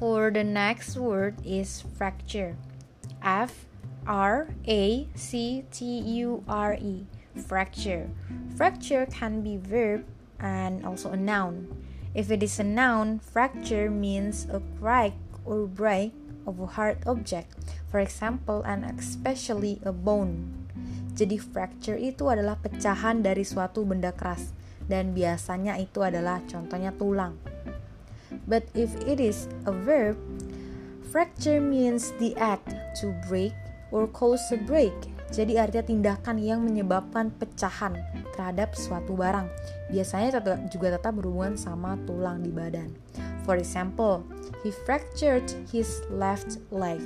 For the next word is fracture. F R A C T U R E. Fracture. Fracture can be verb and also a noun. If it is a noun, fracture means a crack or break of a hard object. For example, and especially a bone. Jadi fracture itu adalah pecahan dari suatu benda keras dan biasanya itu adalah contohnya tulang. But if it is a verb, fracture means the act to break or cause a break. Jadi artinya tindakan yang menyebabkan pecahan terhadap suatu barang. Biasanya juga tetap berhubungan sama tulang di badan. For example, he fractured his left leg.